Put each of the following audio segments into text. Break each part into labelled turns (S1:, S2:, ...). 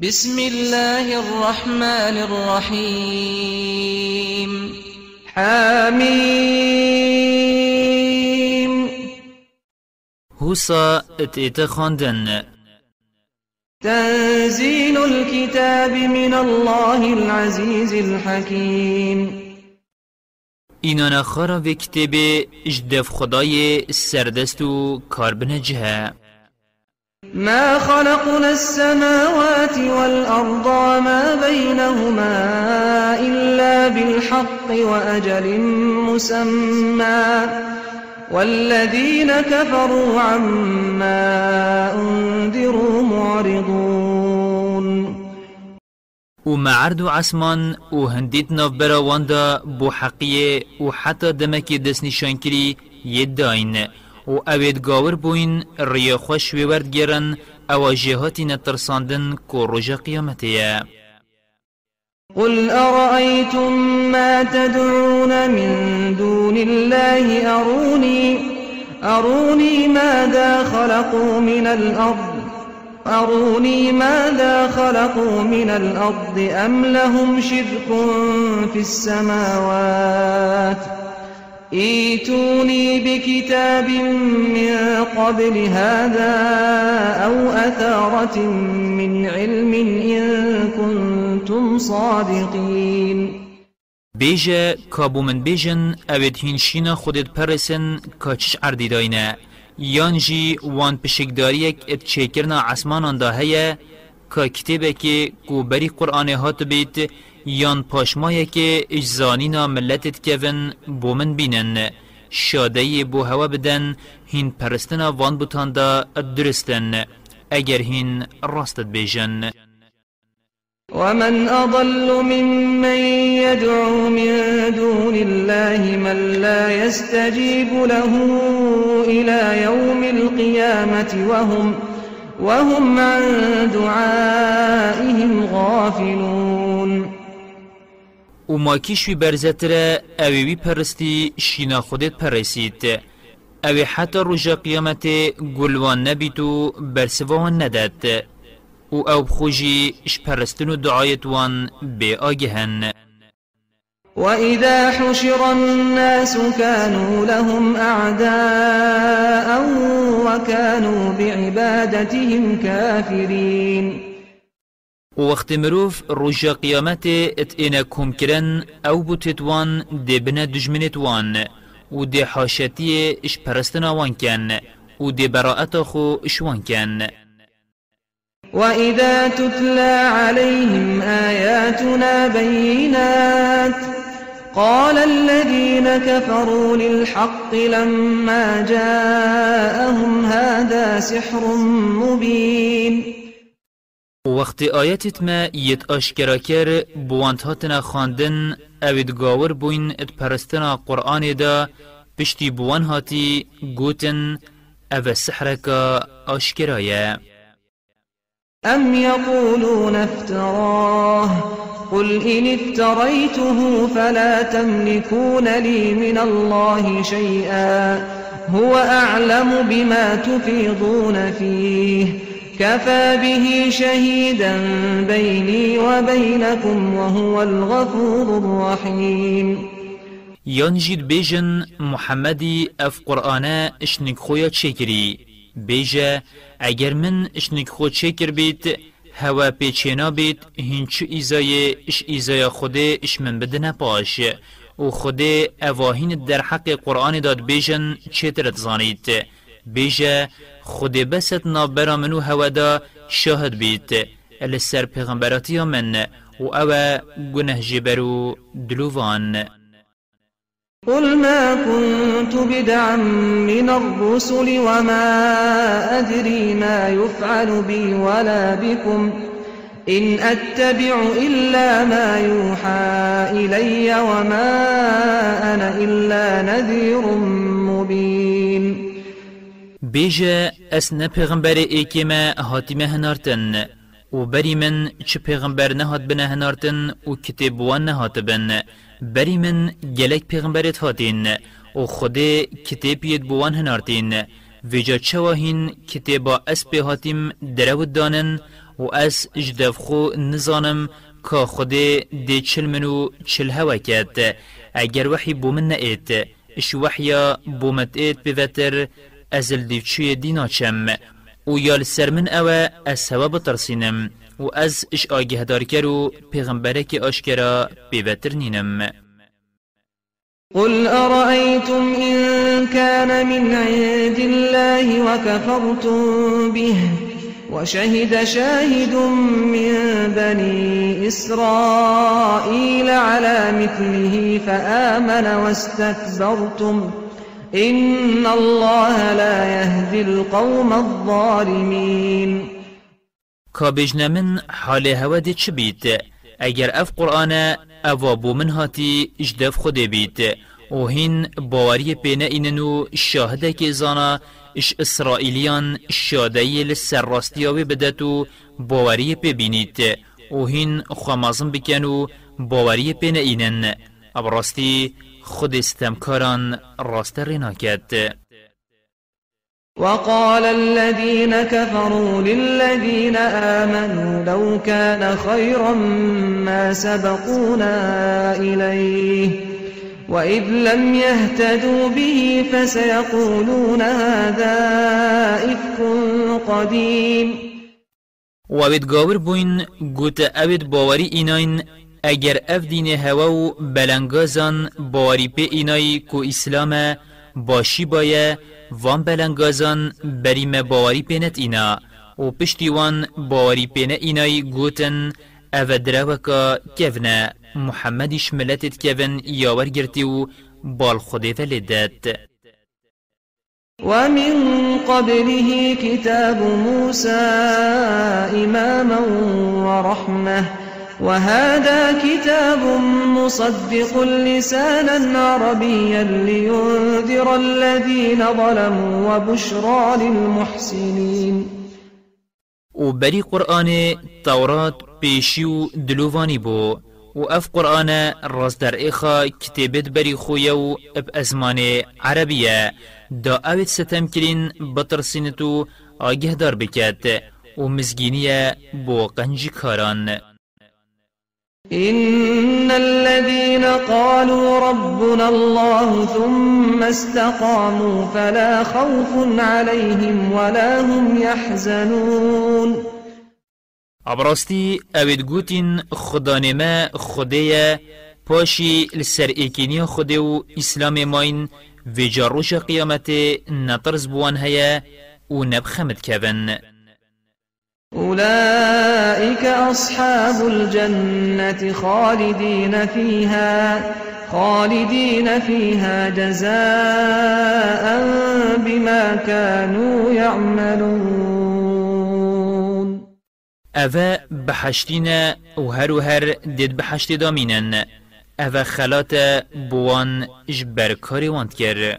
S1: بسم الله الرحمن الرحيم حميم
S2: هوسا اتيت
S1: تنزيل الكتاب من الله العزيز الحكيم
S2: اینان خارا و کتب اجدف خدای سردست و کاربنجه
S1: ما خلقنا السماوات والأرض وما بينهما إلا بالحق وأجل مسمى والذين كفروا عما أنذروا معرضون
S2: وما عرض عسمان وهنديت نفبرا واندا بو وحتى دمكي دسني شانكري يدين و اوید گاور ریا خوش ویورد گیرن او جهاتی نترساندن کۆ رجا قیامەتەیە.
S1: قل أرأيتم ما تدعون من دون الله أروني أروني ماذا خلقوا من الأرض أروني ماذا خلقوا من الأرض أم لهم شرك في السماوات ؟ ايتوني بكتاب من قبل هذا أو أثارة من علم إن كنتم صادقين بيجا كابو من
S2: بيجن اوید هينشينا خودت پرسن کاچش عردی يانجي یانجی وان پشکداریک ات چیکرنا عسمانان دا كا که کتبه قرآن هات بيت یان پاشمایەکێ ئیجزانینا ملەتت ملتت بۆ بومن بینن شادەیە بو هوا بدن هین پەرستنا وان بوتاندا درستن اگر هین راستت بیجن
S1: ومن أضل ممن يدعو من دون الله من لا يستجيب له إلى يوم القيامة وهم وهم عن دعائهم غافلون
S2: و ما ماکیشوی برزتره اوی اویوی پرستی شینا خودت پرسید اوی حتی روژا قیامت گلوان نبید و برسوان ندد و او بخوجی شپرستن و دعایت وان بی آگهن
S1: و اذا حشر الناس كانوا لهم أعداء و وكانوا بعبادتهم كافرين
S2: وقت مروف رجا قيامت ات اینا کم کرن او بوتت وان دی بنا دجمنت وان و دی حاشتی اش پرستنا وان کن و دی براعت خو اش وان کن
S1: وإذا تتلى عليهم آياتنا بينات قال الذين كفروا للحق لما جاءهم هذا سحر مبين
S2: وقت آیتت ما یت آشکرا کر بوانت هاتنا خاندن اوید گاور بوین ات پرستنا قرآن دا پشتی بوان هاتی گوتن او سحرکا آشکرایه
S1: أم يقولون افتراه قل إن افتريته فلا تملكون لي من الله شيئا هو أعلم بما تفيضون فيه كفى به شهيدا بيني وبينكم وهو الغفور الرحيم
S2: ينجد بيجن محمد اف قرآن اشنك خويا تشكري بيجا اگر من اشنك خو تشكر بيت هوا پیچینا بيت هینچو ايزاي اش ايزاي خوده اش من بدنا باش و خوده اواهين در حق قرآن داد بيجن چه ترت بيجا خود بست نابرا منو هودا شاهد بيت السر پیغمبراتی من و او گنه جبرو دلووان
S1: قل ما كنت بدعا من الرسل وما أدري ما يفعل بي ولا بكم إن أتبع إلا ما يوحى إلي وما أنا إلا نذير مبين
S2: بيجا أسنا پیغمبر ايكيما هاتيما هنارتن و بري من چه پیغمبر نهات بنا هنارتن و كتب وان نهات بن بري من گلك پیغمبرت هاتين و خود كتب يد بوان هنارتين ویجا چواهین كتبا اس به هاتیم درود دانن و اس جدفخو نزانم که خود دی چل منو چل هوا کت اگر وحی بومن نئیت اش وحیا بومت ایت بیوتر ئەزل دیوچویە دیناچەم و یال سەر من ئەوە از هەوە بترسینم و از آگه دار کرو پیغمبره که آشکرا بیوتر نینم.
S1: قل أرأيتم إن كان من عند الله وكفرتم به وشهد شاهد من بني إسرائيل على مثله فآمن واستكبرتم إن الله لا يهدي
S2: القوم الظالمين كابجنا من حال هوا دي چبيت اگر اف قرآن اوابو من هاتي اجدف خود بيت هين باوري بين اننو شاهده كيزانا اش اسرائيليان شاده لسر راستياوي بدتو باوري ببينيت هين خمازن بكنو باوري بين اينن ابرستي خود استمکاران راست رناکت
S1: وقال الذين كفروا للذين آمنوا لو كان خيرا ما سبقونا إليه وإذ لم يهتدوا به فسيقولون هذا إفك قديم
S2: وابد قاور بوين قوت ابد باوري إناين اگر اف دین هوا و بلنگازان باری به اینای کو اسلام باشی بایه وان بلنگازان بریم باری پینت اینا و پشتی وان باری پینه اینای گوتن او دراوکا کفنه محمدش ملتت کفن یاور گرتی و بال خودیت لدت
S1: ومن قبله كتاب موسى إماما ورحمة وهذا كتاب مصدق لسانا عربيا لينذر الذين ظلموا وبشرى للمحسنين وبري
S2: قرآن توراة بيشيو دلوفاني بو وأف قرآن رصدر إخا كتابت بري خويو ازمان عربية دا أوت ستم كرين بطرسينتو آگه دار بكات ومزگينية بو قنجي كاران
S1: إن الذين قالوا ربنا الله ثم استقاموا فلا خوف عليهم ولا هم يحزنون
S2: أبرستي أود قوتين خداني ما خديا باشي لسر إيكيني خديو إسلام ماين في جاروش قيامته نطرز بوان هيا ونبخمت كذن
S1: أولئك أصحاب الجنة خالدين فيها خالدين فيها جزاء بما كانوا يعملون
S2: أفا بحشتنا وهر ديد بحشت دامينا أفا خلات بوان جبر كاري وانتكر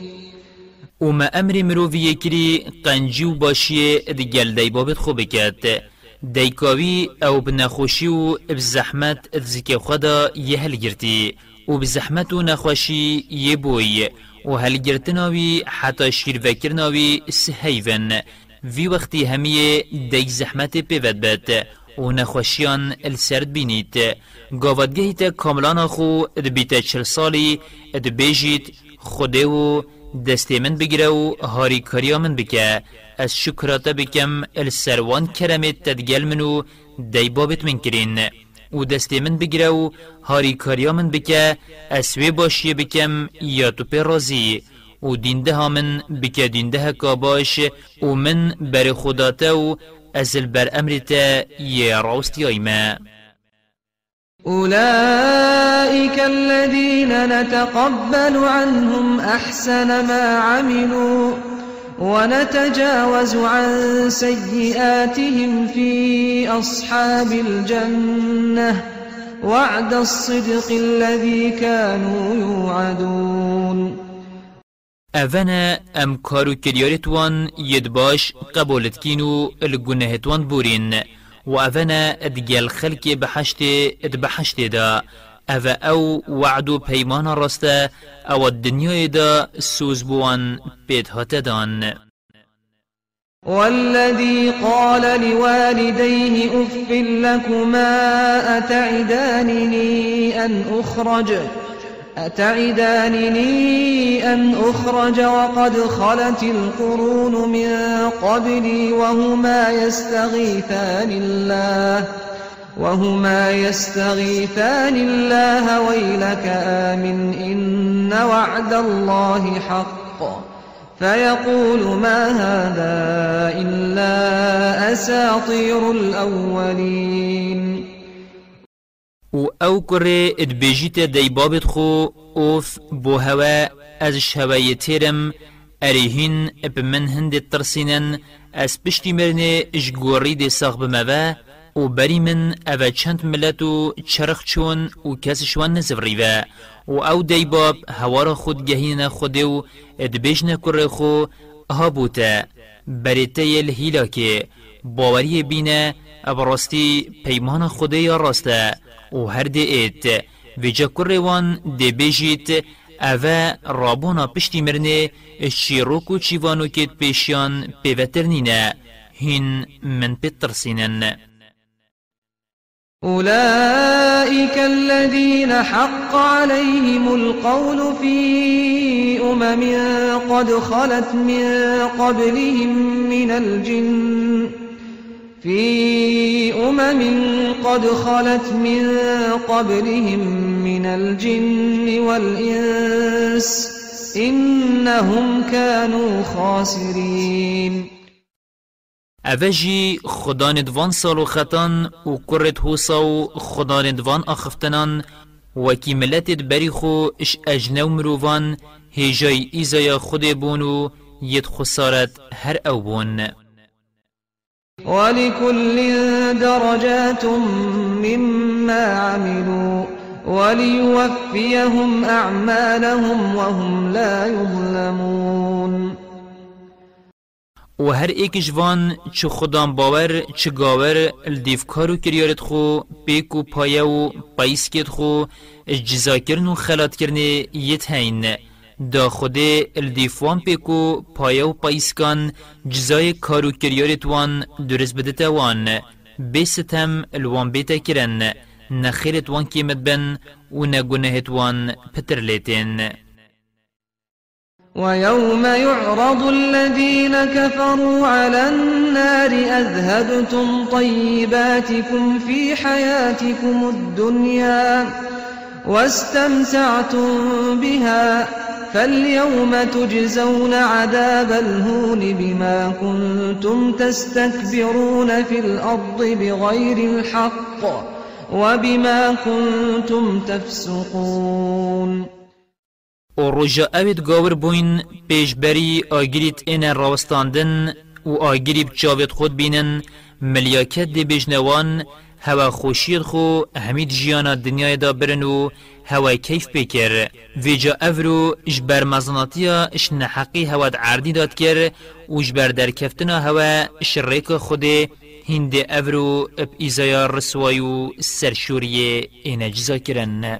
S2: و ما امر مروف کری قنجی و باشی دگل دی بابت خوب بکد دیکاوی او بنخوشی و بزحمت ذکی خدا یه هل گرتی و بزحمت و نخوشی یه بوی و هل گرتناوی حتی شیرفکرناوی سهیون وی وقتی همیه دیک زحمت پیود بد و نخوشیان السرد بینید گاوادگهی تا کاملان خو دبیت چل سالی دبیجید خوده و دستی من بگیره و هاری کاریا من بکه از شکرات بکم السروان کرمی تدگل منو دی بابت من کرین و دستی من بگیره و هاری کاریا من بکه اسوی باشی بکم یا تو پی رازی و دینده ها من بکه دینده ها کاباش و من بر خداتا و از البر امرتا یه راستی آیمه
S1: أولئك الذين نتقبل عنهم أحسن ما عملوا ونتجاوز عن سيئاتهم في أصحاب الجنة وعد الصدق الذي كانوا يوعدون
S2: أفنا أم كارو كريارتوان يدباش قبولتكينو الجنهتوان بورين و ئەڤەنە دگەل خەلکێ بە حەشتێ بە حەشتێدا ئەڤە ئەو وعد و پەیمانە أو ئەوە دا سوز بووان پێت هەتەدان.
S1: والذي قال لوالديه أف لكما أتعدانني أن أخرج أتعدانني أن أخرج وقد خلت القرون من قبلي وهما يستغيثان الله وهما يستغيثان الله ويلك آمن إن وعد الله حق فيقول ما هذا إلا أساطير الأولين
S2: و او کره ادبیجیت دی بابت خو اوف بو هوا از شوای تیرم اريهن بمن هند ترسينن از بشتي مرنه اجگوري دي ساق بموا و بري من اوه چند ملتو چرخ چون و کس شوان نزفريوا و او دي باب هوار خود گهين خوده و ادبجن کره خو ها بوتا بريته الهلاكه باوري بينه ابراستی پیمان خوده یا راسته و هر دی ایت و جا کروان دی بیجیت او رابونا پشتی مرنه چی روکو چی وانو کت پیشیان پیوترنینه هین من پیترسینن
S1: أولئك الذين حق عليهم القول في أمم قد خلت من قبلهم من الجن في أمم قد خلت من قبلهم من الجن والإنس إنهم كانوا خاسرين
S2: اوجی خدان دوان سالو خطان و کرد حوساو خدان دوان آخفتنان و کی ملتت بریخو اش اجنو مروان هجای ایزای خود بونو یت خسارت هر او بون
S1: ولكل درجات مما عملوا وليوفيهم أعمالهم وهم لا يظلمون
S2: و هر ایک جوان چه خودان باور چه گاور الدیفکارو کریارت خو پیک و پایه و پایس کت خو جزاکرن و خلات کرنه یت هینه دا خودی الدیفوان پیکو پایه و پایسکان جزای کارو کریارت وان درست بدته وان بیستم الوان بیتا کرن نخیرت وان کیمت بن و نگنهت وان پتر لیتن
S1: ويوم يعرض الذين كفروا على النار أذهبتم طيباتكم في حياتكم الدنيا واستمتعتم بها فاليوم تجزون عذاب الهون بما كنتم تستكبرون في الأرض بغير الحق وبما كنتم تفسقون
S2: رجا اوید گاور بوین پیش بری آگریت این راوستاندن و آگریب چاوید خود بینن ملیاکت دی بجنوان هوا خوشید خو همید جیانا دنیای دا برن و هوای کیف بکر ویجا افرو اش بر مزناتیا اش نحقی هوا عردی داد کر و اش بر درکفتنا هوا اش ریک خود هند افرو اب ایزایا رسوایو سرشوریه اینجزا کرن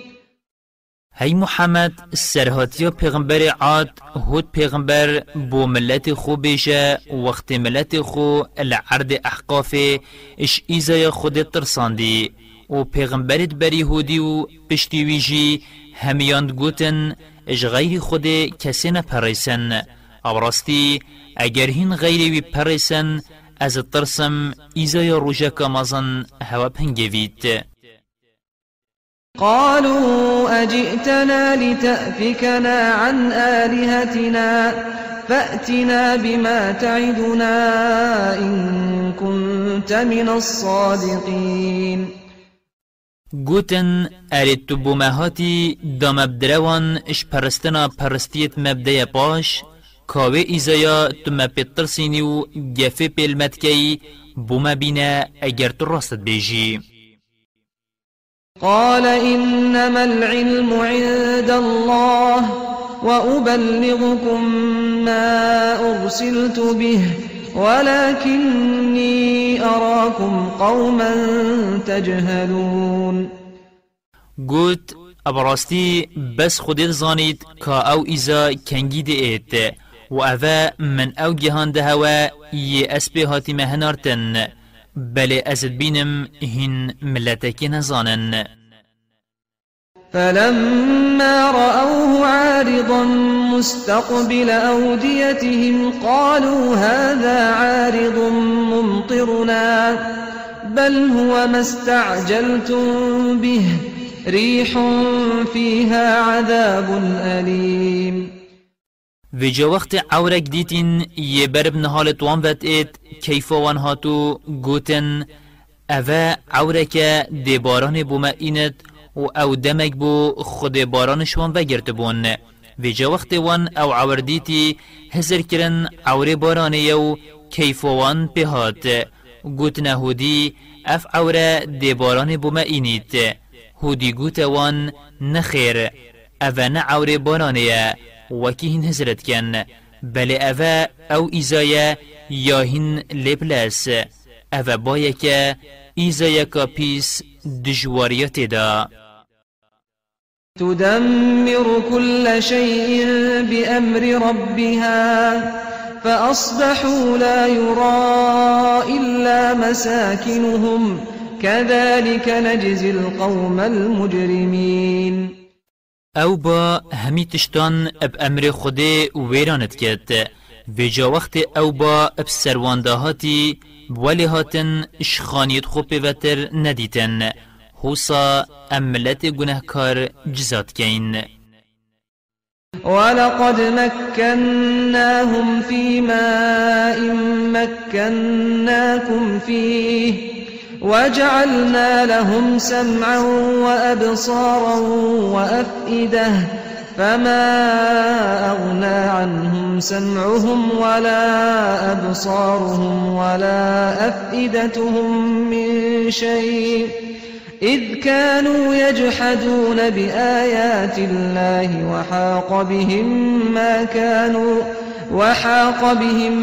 S2: هی محمد سرهاتی و پیغمبر عاد هود پیغمبر بو ملت خو بیشه وقت ملت خو لعرد احقاف اش ایزای خود ترساندی و پیغمبرت بری هودی و پشتیویجی همیاند گوتن اش غیر خود کسی نپریسن راستی اگر هین غیری وی پریسن از ترسم ایزای روژه کامازن هوا پنگوید
S1: قالوا أجئتنا لتأفكنا عن آلهتنا فأتنا بما تعدنا إن كنت من الصادقين
S2: گوتن ارید تو بومهاتی دام ابدروان اش پرستنا پرستیت مبده پاش کاوه ایزایا تو مپید ترسینی و گفه پیلمت کی بومه بینه اگر تو راست بیجی
S1: قال إنما العلم عند الله وأبلغكم ما أرسلت به ولكني أراكم قوما تجهلون
S2: قلت أبرستي بس خديت زانيت كا أو إذا كنجي و وأذا من أو جهان دهوا يأسبي هاتي مهنارتن بل أزد بينم هن ملەتێکی نەزانن
S1: فلما رأوه عارضا مستقبل أوديتهم قالوا هذا عارض ممطرنا بل هو ما استعجلتم به ريح فيها عذاب أليم
S2: جا وقت عورک دیتین یه برب نحال توان وقت اید کیفوان هاتو گوتن او عورک دی باران بوما ایند و او دمک بو خود شوان وگرت بون جا وقت وان او عور دیتی هزر کرن عور بارانی وان کیفوان پهات گوتن هودی اف عور دی باران هودی اینید هودی وان نخیر اوه نه عور یه وەکی هین كان بل أفا أو إزايا یاهین لبلاس أفا بايكا إزايا كابيس دژواریە دا
S1: تدمر كل شيء بأمر ربها فأصبحوا لا يرى إلا مساكنهم كذلك نجزي القوم المجرمين او
S2: با همی تشتان اب امر خود ویرانت کرد جا وقت او با اب سروانده هاتی بولی هاتن اشخانیت خوب پیوتر ندیتن حوصا املت گنهکار جزات کین
S1: ولقد مكناهم في ماء مكناكم فيه وجعلنا لهم سمعا وأبصارا وأفئدة فما أغنى عنهم سمعهم ولا أبصارهم ولا أفئدتهم من شيء إذ كانوا يجحدون بآيات الله وحاق بهم ما كانوا وحاق بهم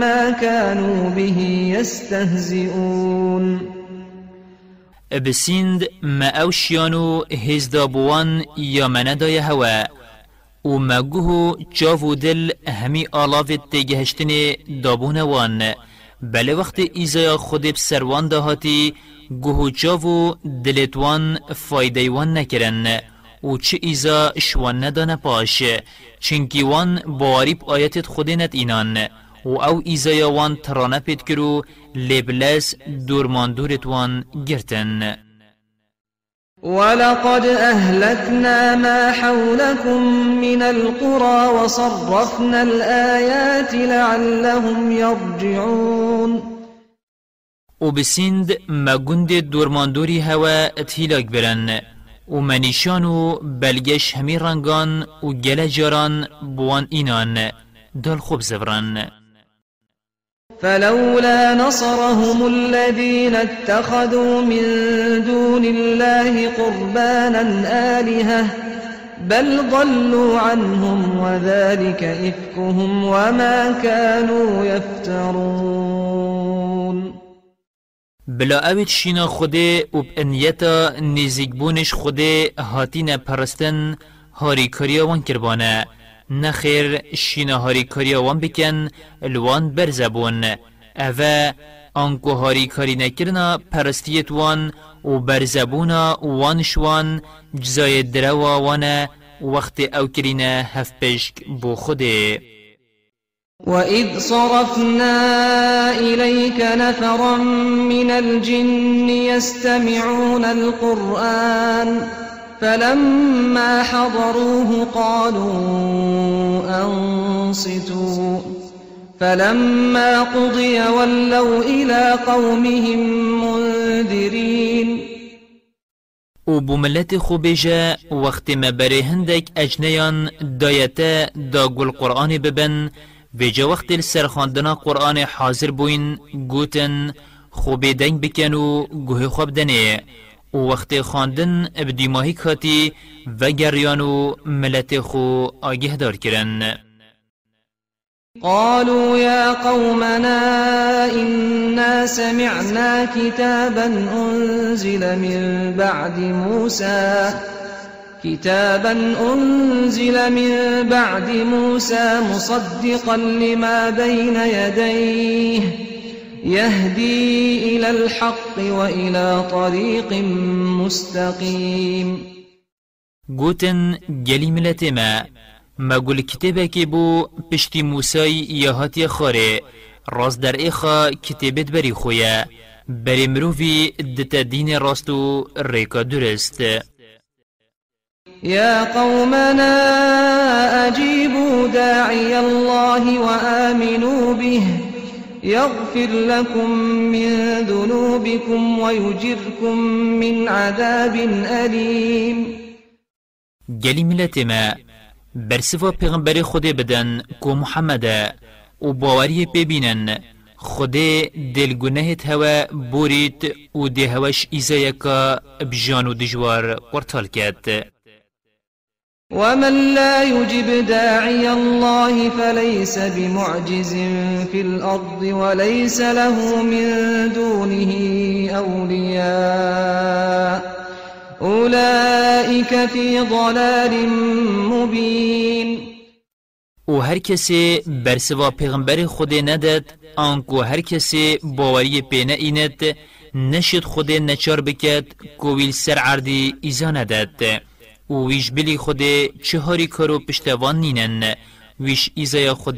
S1: ما كانوا به يستهزئون
S2: بسند ما اوشيانو هز یا هوا ما گوهو چاو دل همی آلاو تگهشتن دابون وان بله وقت ایزای خود بسروان دهاتی گوهو جاو دلتوان فایده وان نکرن و چه ایزا شوان ندانه پاش چنکی وان باریب آیتت خودنت اینان و وان ترانه پید کرو لبلس دورمان دورت وان گرتن.
S1: ولقد أهلكنا ما حولكم من القرى وصرفنا الآيات لعلهم يرجعون
S2: وبسند ما جند دورماندوري هوا تهيلاك برن ومنيشان بلجش هميرانغان وجلجران بوان إنان دل خبزفران
S1: فلولا نصرهم الذين اتخذوا من دون الله قربانا آلهة بل ضلوا عنهم وذلك إفكهم وما كانوا يفترون بلا اوید شینا خوده و بانیتا بونش خوده هاتین پرستن هاری کریا وان کربانه
S2: نخير شينا هاري كاريا وان بكن الوان برزبون اوه أنكو هاري كاري نكرنا پرستيت وان و برزبونا وان شوان جزاي دروا وان وقت أو كرينا هفبشك بو خده
S1: وإذ صرفنا إليك نفرا من الجن يستمعون القرآن فلما حضروه قالوا أنصتوا فلما قضي ولوا إلى قومهم منذرين و بملت
S2: خوبجة وقت ما بره هندك أجنيان دايتا دا قول قرآن ببن بجا وقت السرخاندنا قرآن حاضر بوين قوتن خوبي دنگ و گوه خوب دنيه و وقت خواندن ماهی کاتی و گریان و ملت خو آگه دار کرن
S1: قالوا يا قومنا إنا سمعنا كتابا أنزل من بعد موسى كتابا أنزل من بعد موسى مصدقا لما بين يديه يهدي إلى الحق وإلى طريق مستقيم گوتن
S2: جلي ملتما ما قول كتابك بو پشتی موسی یهات خاري راس در إخا كتابت بري خويا بري مروفي دتا دين راستو ريكا درست
S1: يا قومنا أجيبوا داعي الله وآمنوا به يغفر لكم من ذنوبكم ويجركم من عذاب أليم جلي
S2: ملتما برسفا پیغمبر خود بدن کو محمد و باوری ببینن خود دل دلگنه هوا بورید و دهوش هوش ایزا یکا بجان و دجوار قرطال کرد
S1: ومن لا يجب داعي الله فليس بمعجز في الأرض وليس له من دونه أولياء أولئك في ضلال مبين
S2: و هر کسی سوا پیغمبر خود ندد آنکو هر کسی باوری پینه نئیند نشد خود نچار بکد کویل سر عردی ایزا ندد و ویش بلی خود چهاری کرو پشتوان نینن ویش ایزای خود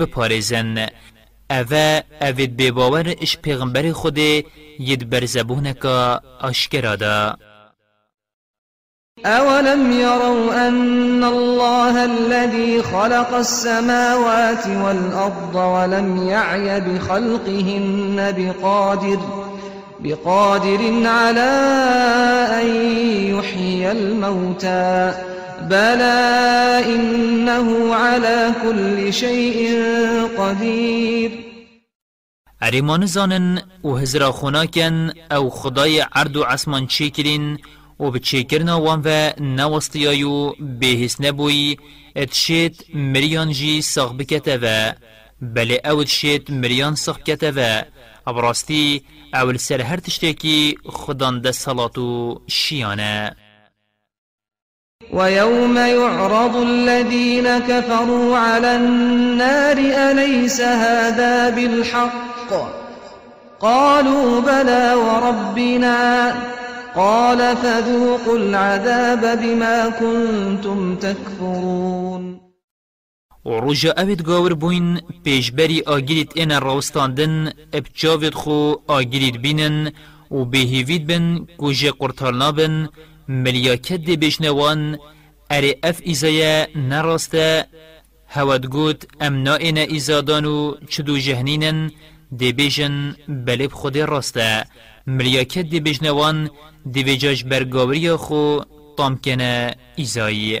S2: بپارزن اوه اوید بباور اش پیغمبر خود ید برزبونکا آشکرا دا
S1: اولم یرو ان الله الذي خلق السماوات والأرض ولم يعي بخلقهن بقادر بقادر على أن يحيي الموتى بلى إنه على كل شيء قدير
S2: اريمان زانن و هزرا خوناكن او خدای عرض و عصمان چیکرین و بچیکرنا وانفا نوستيايو بهس نبوي اتشيت مريان جي صغبكتا بکتوه بل اوتشيت مريان صغبكتا ساق ئەبڕاستی ئەول سەر هەر تشتێکی خوددان دەسەڵات و شیانە.
S1: ويوم يعرض الذين كفروا على النار أليس هذا بالحق قالوا بلى وربنا قال فذوقوا العذاب بما كنتم تكفرون
S2: ڕوژە ئەوێت گاور بووین پێشبەری ئاگریت ئێنە ڕەوستاندن ئەپچاوێت خۆ ئاگریت بینن و بێهیویت بن گوژە قورتال نابن ملیاکەت دێبێژنەوان ئەرێ ئەف ئیزەیە نەڕاستە هەوەدگوت ئەم نائێنە ئیزادان و چ دوو ژەهنینن دێبێژن بەلێب خودێ ڕاستە ملیاکەت دێبێژنەوان دێبێجاش بەرگاوریە خۆ تامکەنە ئیزاییە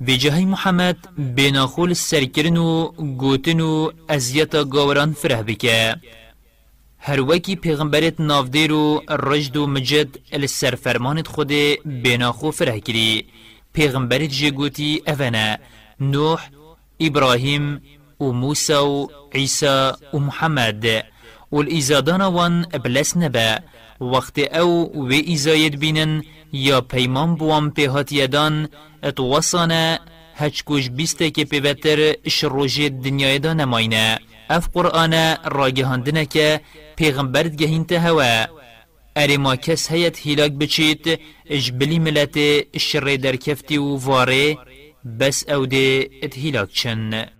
S1: بجهي
S2: محمد بين خول سركرنو غوتنو ازيتا غوران فره بكه هر وكي پیغمبرت نافديرو رجد و مجد السر فرمانت خود خو فره كري پیغمبرت جگوتی افنا نوح ابراهيم و موسى و عيسى و محمد والإزادان وان بلس نبا وقت او و ایزاید بینن یا پیمان بوام پیهاتیدان اتوسانه هچکوش بیسته که پیوتر شروج دنیای دا نماینه اف قرآن گهاندنه که پیغمبرد گهین هوا اری ما کس هیت هیلاک بچید بلی ملت در درکفتی و واره بس او ده ات هیلاک